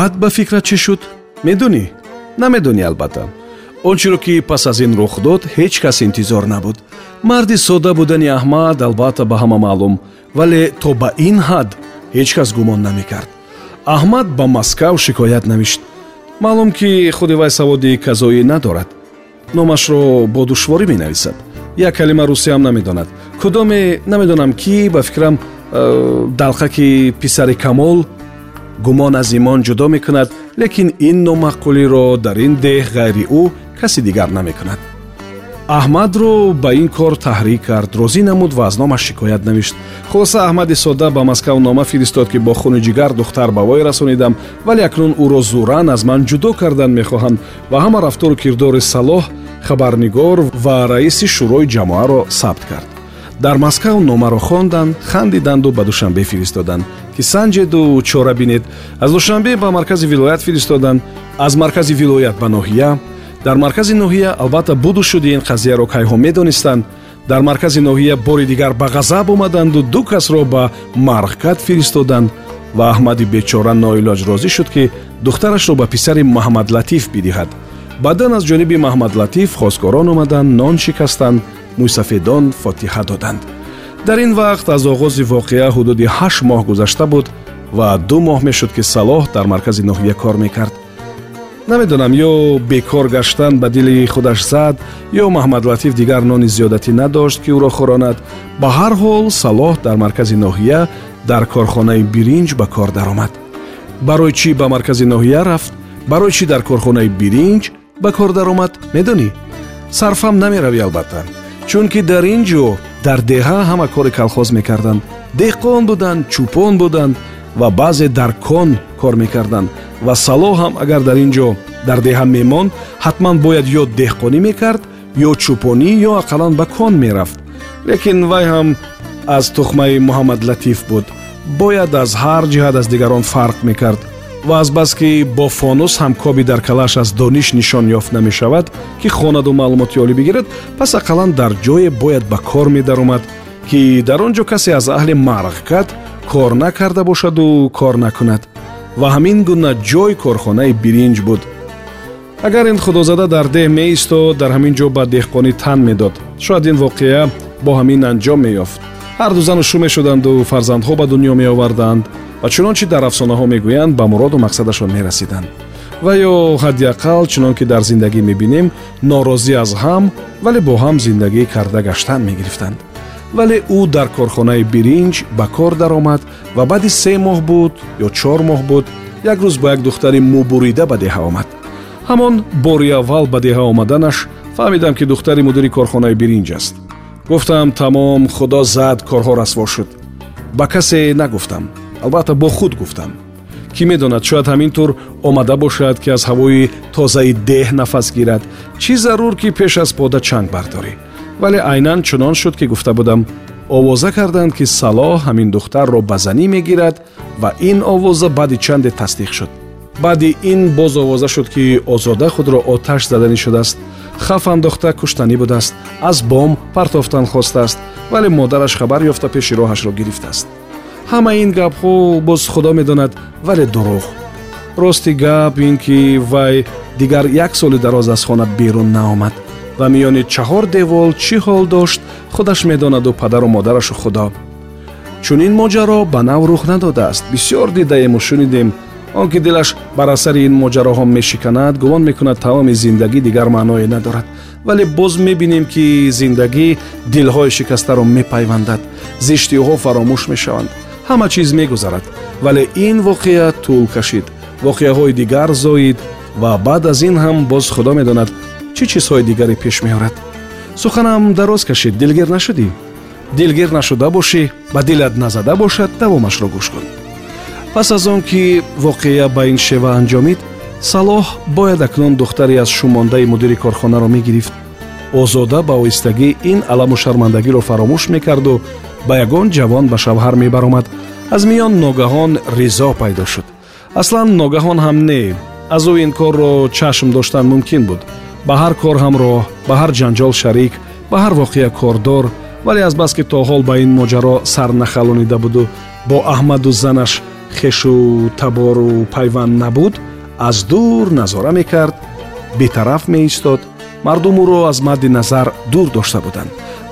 баъд ба фикрат чӣ шуд? Медонӣ? Намедонӣ албатта. Он чиро ки пас аз ин рух дод ҳеҷ кас интизор набуд. Марди содда будани аҳмад албатта ба ҳама маълум. Вале то ба ин ҳад ҳеҷ кас гумон намекард. Аҳмад ба маскав шикоят навишт. Маълум ки худи вай саводи казоӣ надорад. Номашро бо душворӣ менависад. Як калима русиям намедонад. Кудоме намедонам кӣ ба фикрам э, далқаки писари камол гумон аз имон ҷудо мекунад лекин ин номаъқулиро дар ин деҳ ғайри ӯ касе дигар намекунад. Аҳмадро ба ин кор таҳрик кард розӣ намуд ва аз номаш шикоят навишт. Хулоса аҳмади содда ба маскав нома фиристод ки бо хуни ҷигар духтар ба вой расонидам вале акнун ӯро зуран аз ман ҷудо кардан мехоҳанд ва ҳама рафтору кирдори салоҳ хабарнигор ва раиси шӯрои ҷамоаро сабт кард дар маскав номаро хонданд хандиданду ба душанбе фиристоданд ки санҷеду чора бинед. Аз душанбе ба маркази вилоят фиристоданд аз маркази вилоят ба ноҳия. Дар маркази ноҳия албатта буду шуди ин қазияро кайҳо медонистанд. Дар маркази ноҳия бори дигар ба ғазаб омаданду ду касро ба марғкат фиристоданд ва аҳмади бечора ноилоҷ розӣ шуд ки духтарашро ба писари маҳмадлатиф бидиҳад. Баъдан аз ҷониби маҳмадлатиф хозкорон омаданд нон шикастанд мӯйсафедон фотиҳа доданд. Дар ин вақт аз оғози воқеа ҳудуди ҳашт моҳ гузашта буд ва ду моҳ мешуд ки салоҳ дар маркази ноҳия кор мекард. Намедонам ё бекор гаштан ба дили худаш зад ё маҳмадлатиф дигар нони зиёдатӣ надошт ки ӯро хӯронад ба ҳар ҳол салоҳ дар маркази ноҳия дар корхонаи биринҷ ба кор даромад. Барои чӣ ба маркази ноҳия рафт? Барои чӣ дар корхонаи биринҷ ба кор даромад? Медонӣ? Сарфам намеравӣ албатта чунки дар ин ҷо дар деҳа ҳама кори калхоз мекарданд. Деҳқон буданд чӯпон буданд ва баъзе дар кон кор мекарданд. Ва салоҳ ҳам агар дар ин ҷо дар деҳа мемонд ҳатман бояд ё деҳқонӣ мекард ё чӯпонӣ ё ақаллан ба кон мерафт. Лекин вай ҳам аз тухмаи муҳаммадлатиф буд. Бояд аз ҳар ҷиҳат аз дигарон фарқ мекард ва азбаски бо фонус ҳамкоби дар калааш аз дониш нишон ёфт намешавад ки хонаду маълумоти олӣ бигирад пас ақаллан дар ҷое бояд ба кор медаромад ки дар он ҷо касе аз аҳли марғкат кор накарда бошаду кор накунад. Ва ҳамин гуна ҷой корхонаи биринҷ буд. Агар ин худозада дар деҳ меистод дар ҳамин ҷо ба деҳқонӣ тан медод. Шояд ин воқеа бо ҳамин анҷом меёфт. Ҳарду зану шу мешуданду фарзандҳо ба дунё меоварданд ва чунон чи дар афсонаҳо мегӯянд ба муроду мақсадашон мерасиданд. Ва ё ҳадди ақал чунон ки дар зиндагӣ мебинем норозӣ аз ҳам вале бо ҳам зиндагӣ карда гаштан мегирифтанд. Вале ӯ дар корхонаи биринҷ ба кор даромад ва баъди се моҳ буд ё чор моҳ буд як рӯз ба як духтари мӯбурида ба деҳа омад. Ҳамон бори аввал ба деҳа омаданаш фаҳмидам ки духтари мудири корхонаи биринҷ аст. Гуфтам тамом худо зад корҳо расво шуд ба касе нагуфтам албатта бо худ гуфтам кӣ медонад шояд ҳамин тур омада бошад ки аз ҳавои тозаи деҳ нафас гирад чӣ зарур ки пеш аз пода чанг бардорӣ вале айнан чунон шуд ки гуфта будам овоза карданд ки салоҳ ҳамин духтарро ба занӣ мегирад ва ин овоза баъди чанде тасдиқ шуд баъди ин боз овоза шуд ки озода худро оташ заданӣ шудааст хаф андохта куштанӣ будааст аз бом партофтан хостааст вале модараш хабар ёфта пеши роҳашро гирифтааст ҳама ин гапҳо боз худо медонад вале дурӯғ рости гап ин ки вай дигар як соли дароз аз хона берун наомад ва миёни чаҳор девол чӣ ҳол дошт худаш медонаду падару модарашу худо. Чунин моҷаро ба нав рух надодааст. Бисьёр дидаему шунидем. Он ки дилаш бар асари ин моҷароҳо мешиканад гумон мекунад тамоми зиндагӣ дигар маъное надорад. Вале боз мебинем ки зиндагӣ дилҳои шикастаро мепайвандад. Зиштиҳо фаромӯш мешаванд ҳама чиз мегузарад вале ин воқеа тӯл кашид. Воқеаҳои дигар зоид ва баъд аз ин ҳам боз худо медонад чӣ чизҳои дигаре пеш меорад? Суханам дароз кашид дилгир нашудӣ? Дилгир нашуда бошӣ ба дилат назада бошад давомашро гӯш кун. Пас аз он ки воқеа ба ин шева анҷомид салоҳ бояд акнун духтаре аз шумондаи мудири корхонаро мегирифт. Озода ба оҳистагӣ ин аламу шармандагиро фаромӯш мекарду ба ягон ҷавон ба шавҳар мебаромад. аз миён ногаҳон ризо пайдо шуд. аслан ногаҳон ҳам не. аз ӯ ин корро чашм доштан мумкин буд. ба ҳар кор ҳамроҳ ба ҳар ҷанҷол шарик ба ҳар воқеа кордор вале азбаски то ҳол ба ин моҷаро сар нахалонида буду бо аҳмаду занаш хешу табору пайванд набуд аз дур назора мекард бетараф меистод мардум ӯро аз мадди назар дур дошта буданд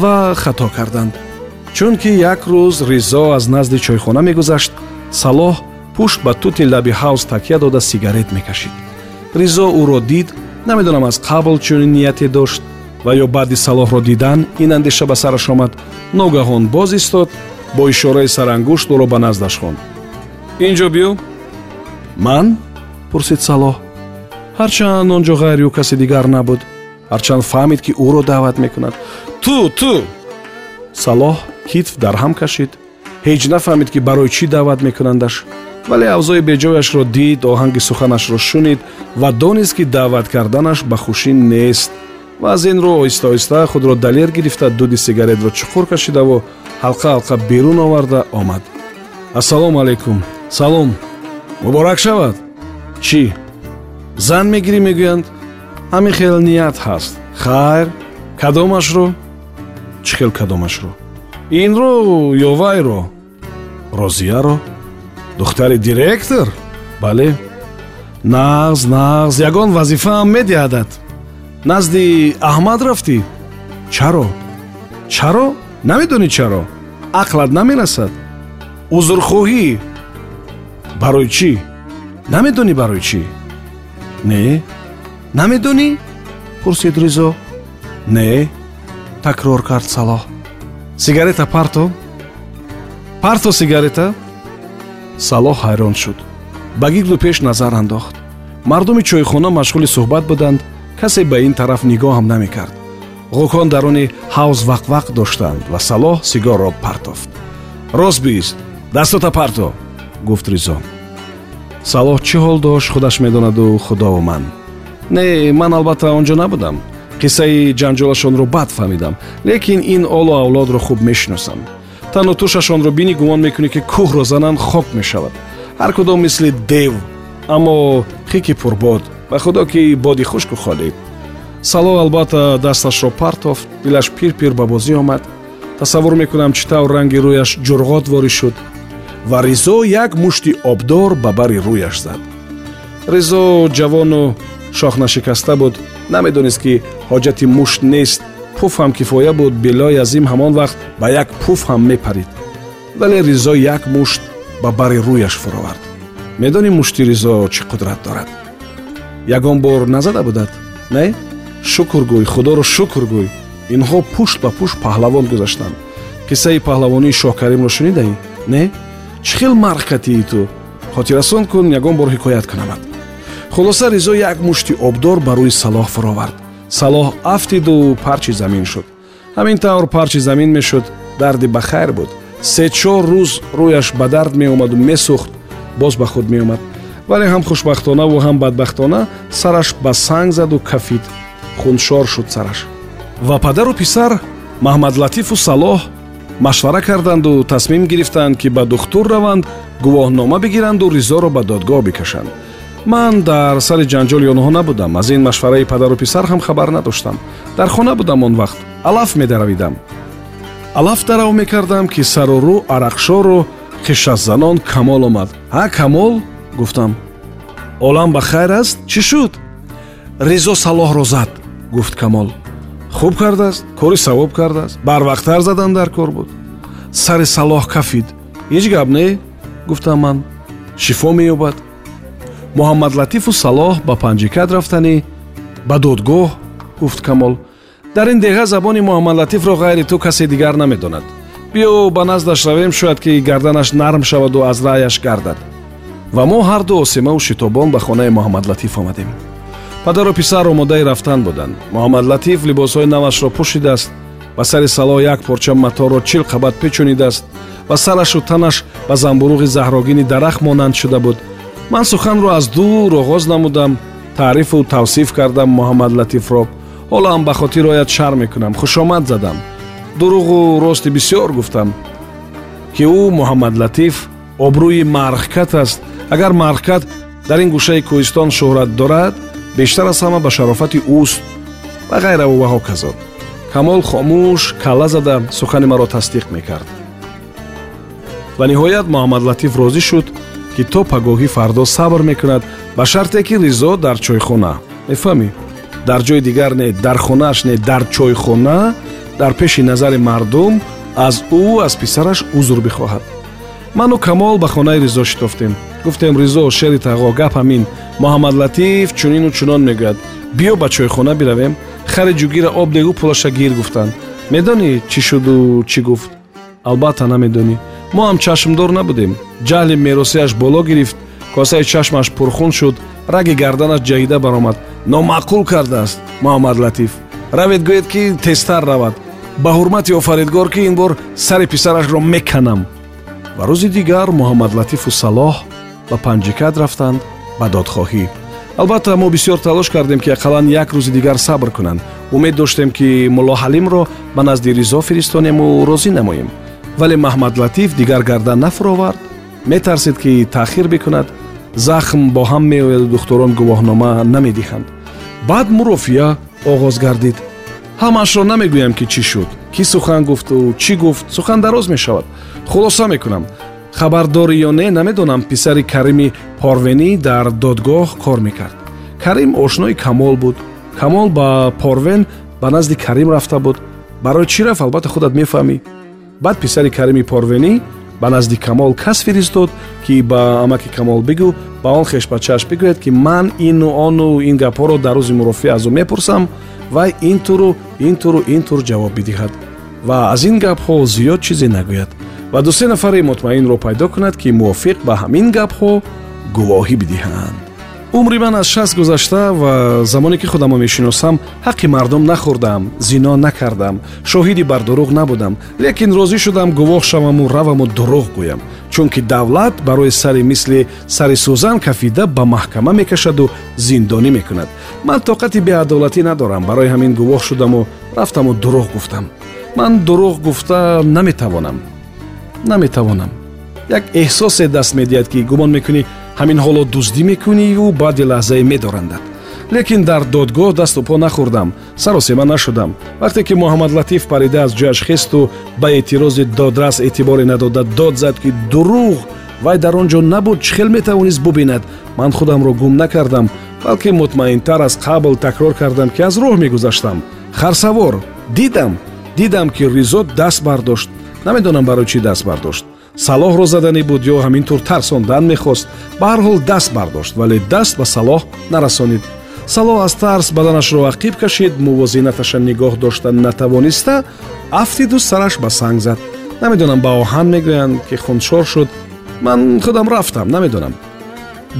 ва хато карданд чунки як рӯз ризо аз назди чойхона мегузашт салоҳ пушт ба тути лаби ҳавз такя дода сигарет мекашид. Ризо ӯро дид намедонам аз қабл чунин нияте дошт ва ё баъди салоҳро дидан ин андеша ба сараш омад. Ногаҳон боз истод бо ишораи сарангушт ӯро ба наздаш хонд ин ҷо биё ман? Пурсид салоҳ. Ҳарчанд он ҷо ғайрию касе дигар набуд. Ҳарчанд фаҳмид ки ӯро даъват мекунад. Ту ту! Салоҳ китф дарҳам кашид. ҳеҷ нафаҳмид ки барои чӣ даъват мекунандаш вале авзои беҷояшро дид оҳанги суханашро шунид ва донист ки даъват карданаш ба хушӣ нест. ва аз ин рӯ оҳиста оҳиста худро далер гирифта дуди сигаретро чуқур кашидаву ҳалқа ҳалқа берун оварда омад. ассалому алайкум. салом. муборак шавад. чӣ? зан мегирӣ мегӯянд? ҳамин хел ният ҳаст. хайр кадомашро чӣ хел кадомашро инро ё вайро? Розияро? Духтари директор? Бале. Нағз нағз ягон вазифаам медиҳадад назди аҳмад рафтӣ. Чаро? Чаро? Намедонӣ чаро? Ақлат наменасад. Узрхоҳӣ барои чӣ? Намедонӣ барои чӣ? Не. Намедонӣ пурсид ризо. Не. Такрор кард салоҳ сигарета парто парто сигарета салоҳ ҳайрон шуд ба гиглу пеш назар андохт. Мардуми чойхона машғули суҳбат буданд. Касе ба ин тараф нигоҳам намекард. Ғӯкон даруни ҳавз вақвақ доштанд ва салоҳ сигорро партофт. Рост бист дастута парто гуфт ризо. Салоҳ чӣ ҳол дошт худаш медонаду худову ман не ман албатта он ҷо набудам қиссаи ҷанҷолашонро бад фаҳмидам лекин ин олу авлодро хуб мешиносам. Тану тушашонро бинӣ гумон мекунӣ ки кӯҳро зананд хок мешавад. Ҳар кудом мисли дев аммо хики пурбод ба худо ки боди хушку холӣ сало албатта дасташро партофт дилаш пирпир ба бозӣ омад. Тасаввур мекунам чӣ тавр ранги рӯяш ҷурғот ворӣ шуд ва ризо як мушти обдор ба бари рӯяш зад. Ризо ҷавону шохнашикаста буд. Намедонист ки ҳоҷати мушт нест пуф ҳам кифоя буд билои азим ҳамон вақт ба як пуф ҳам мепарид. Вале ризо як мушт ба бари рӯяш фуровард. Медонӣ мушти ризо чӣ қудрат дорад? Ягон бор назада будад не? Шукр гӯй худоро шукр гӯй. Инҳо пушт ба пушт паҳлавон гузаштанд. Қиссаи паҳлавонии шоҳкаримро шунидаӣ не? Чӣ хел марх катии ту? Хотиррасон кун ягон бор ҳикоят кунамад хулоса ризо як мушти обдор ба рӯи салоҳ фуровард. Салоҳ афтиду парчи замин шуд. Ҳамин тавр парчи замин мешуд дарди ба хайр буд. Се чор рӯз рӯяш ба дард меомаду месӯхт боз ба худ меомад. Вале ҳам хушбахтонаву ҳам бадбахтона сараш ба санг заду кафид хуншор шуд сараш. Ва падару писар маҳмадлатифу салоҳ машвара карданду тасмим гирифтанд ки ба духтур раванд гувоҳнома бигиранду ризоро ба додгоҳ бикашанд ман дар сари ҷанҷоли онҳо набудам. Аз ин машвараи падару писар ҳам хабар надоштам. Дар хона будам он вақт. Алаф медаравидам. Алаф дарав мекардам ки сарурӯ арақшору хишазанон камол омад. Ҳа камол? гуфтам. Олам ба хайр аст? Чӣ шуд? Ризо салоҳро зад гуфт камол. Хуб кардааст? Кори савоб кардааст? Барвақттар задан дар кор буд сари салоҳ кафид ҳеҷ гап не? гуфтам ман. Шифо меёбад муҳаммадлатифу салоҳ ба панҷикат рафтанӣ ба додгоҳ гуфт камол дар ин деҳа забони муҳаммадлатифро ғайри ту касе дигар намедонад. Биё ба наздаш равем шояд ки гарданаш нарм шаваду аз раъяш гардад. Ва мо ҳарду осимаву шитобон ба хонаи муҳаммадлатиф омадем. Падару писар омодаи рафтан буданд. Муҳаммадлатиф либосҳои навашро пӯшидааст ба сари салоҳ як порча маторо чил қабат печонидааст ва сарашу танаш ба замбурӯғи заҳрогини дарахт монанд шуда буд ман суханро аз дур оғоз намудам таърифу тавсиф кардам муҳаммадлатифро ҳолоам ба хотир ояд шарм мекунам хушомад задам. Дуруғу рости бисёр гуфтам ки ӯ муҳаммадлатиф обрӯи марғкат аст. Агар марғкат дар ин гӯшаи кӯҳистон шӯҳрат дорад бештар аз ҳама ба шарофати ӯст ва ғайраву ва ҳоказо камол хомӯш калла зада сухани маро тасдиқ мекард. Ва ниҳоят муҳаммадлатиф розӣ шуд ки то пагоҳӣ фардо сабр мекунад ба шарте ки ризо дар чойхона. Мефаҳмӣ? Дар ҷои дигар не дар хонааш не дар чойхона дар пеши назари мардум аз ӯ аз писараш узр бихоҳад. Ману камол ба хонаи ризо шитофтем гуфтем ризо шери тағо гап ҳамин. Муҳаммадлатиф чунину чунон мегӯяд. Биё ба чойхона биравем хари ҷугира об дегу пулаша гир гуфтанд. Медонӣ чӣ шуду чӣ гуфт? Албатта намедонӣ мо ҳам чашмдор набудем. ҷаҳли меросиаш боло гирифт косаи чашмаш пурхун шуд раги гарданаш ҷаҳида баромад. номаъқул кардааст муҳаммадлатиф равед гӯед ки тезтар равад. ба ҳурмати офаридгор ки ин бор сари писарашро меканам. ва рӯзи дигар муҳаммадлатифу салоҳ ба панҷикат рафтанд ба додхоҳӣ. албатта мо бисёр талош кардем ки ақаллан як рӯзи дигар сабр кунанд. умед доштем ки мулло ҳалимро ба назди ризо фиристонему розӣ намоем вале маҳмадлатиф дигар гардан нафуровард. Метарсид ки таъхир бикунад захм бо ҳам меояду духторон гувоҳнома намедиҳанд. Баъд мурофиа оғоз гардид. Ҳамаашро намегӯям ки чӣ шуд кӣ сухан гуфту чӣ гуфт сухан дароз мешавад. Хулоса мекунам. Хабардорӣ ё не намедонам писари карими порвенӣ дар додгоҳ кор мекард. Карим ошнои камол буд. Камол ба порвен ба назди карим рафта буд. Барои чӣ рафт? Албатта худат мефаҳмӣ баъд писари карими порвенӣ ба назди камол кас фиристод ки ба амаки камол бигӯ ба он хешбачааш бигӯяд ки ман ину ону ин гапҳоро дар рӯзи мурофиа аз ӯ мепурсам вай ин туру ин туру ин тур ҷавоб бидиҳад ва аз ин гапҳо зиёд чизе нагӯяд. Ва дусе нафари мутмаинро пайдо кунад ки мувофиқ ба ҳамин гапҳо гувоҳӣ бидиҳанд умри ман аз шаст гузашта ва замоне ки худамро мешиносам ҳаққи мардум нахӯрдам зино накардам шоҳиди бар дурӯғ набудам лекин розӣ шудам гувоҳ шаваму раваму дурӯғ гӯям. Чунки давлат барои сари мисли сари сӯзан кафида ба маҳкама мекашаду зиндонӣ мекунад. Ман тоқати беадолатӣ надорам барои ҳамин гувоҳ шудаму рафтаму дурӯғ гуфтам. Ман дурӯғ гуфта наметавонам. Наметавонам. Як эҳсосе даст медиҳад ки гумон мекунӣ ҳамин ҳоло дуздӣ мекуниву баъди лаҳзае медорандад. Лекин дар додгоҳ дасту по нахӯрдам саросема нашудам. Вақте ки муҳаммадлатиф парида аз ҷояш хесту ба эътирози додрас эътиборе надода дод зад ки дурӯғ вай дар он ҷо набуд чӣ хел метавонист бубинад? Ман худамро гум накардам балки мутмаинтар аз қабл такрор кардам ки аз роҳ мегузаштам. Харсавор дидам дидам ки ризо даст бардошт. Намедонам барои чӣ даст бардошт салоҳро заданӣ буд ё ҳамин тур тарсондан мехост ба ҳар ҳол даст бардошт вале даст ба салоҳ нарасонид. Салоҳ аз тарс баданашро ақиб кашид мувозинаташа нигоҳ дошта натавониста афтиду сараш ба санг зад. Намедонам ба оҳан мегӯянд ки хуншор шуд. Ман худам рафтам намедонам.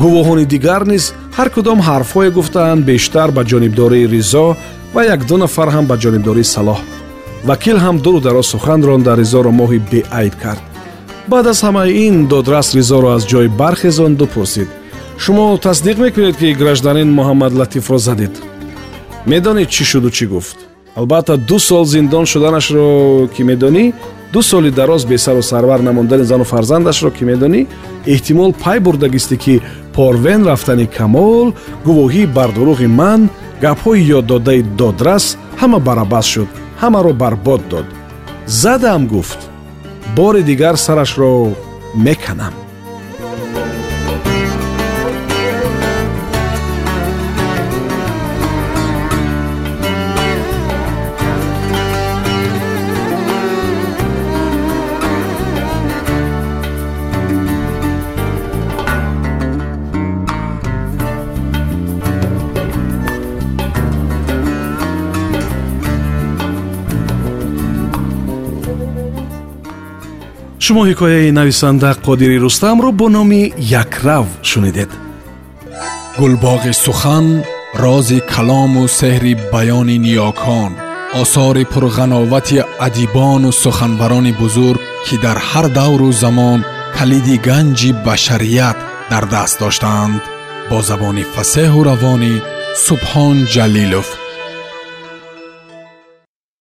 Гувоҳони дигар низ ҳар кудом ҳарфҳое гуфтаанд бештар ба ҷонибдории ризо ва якду нафар ҳам ба ҷонибдории салоҳ. Вакил ҳам дуру дароз сухан ронда ризоро моҳи беайб кард баъд аз ҳамаи ин додрас ризоро аз ҷой бархезонду пурсид шумо тасдиқ мекунед ки гражданин муҳаммадлатифро задед медонед чӣ шуду чӣ гуфт? Албатта ду сол зиндон шуданашро ки медонӣ ду соли дароз бесару сарвар намондани зану фарзандашро ки медонӣ эҳтимол пай бурдагистӣ ки порвен рафтани камол гувоҳии бар дурӯғи ман гапҳои ёддодаи додрас ҳама барабас шуд ҳамаро барбод дод. Задам гуфт бори дигар сарашро меканам шумо ҳикояи нависанда қодири рустамро бо номи якрав шунидед. Гулбоғи сухан рози калому сеҳри баёни ниёкон осори пурғановати адибону суханбарони бузург ки дар ҳар давру замон калиди ганҷи башарият дар даст доштаанд бо забони фасеҳу равонӣ субҳон ҷалилов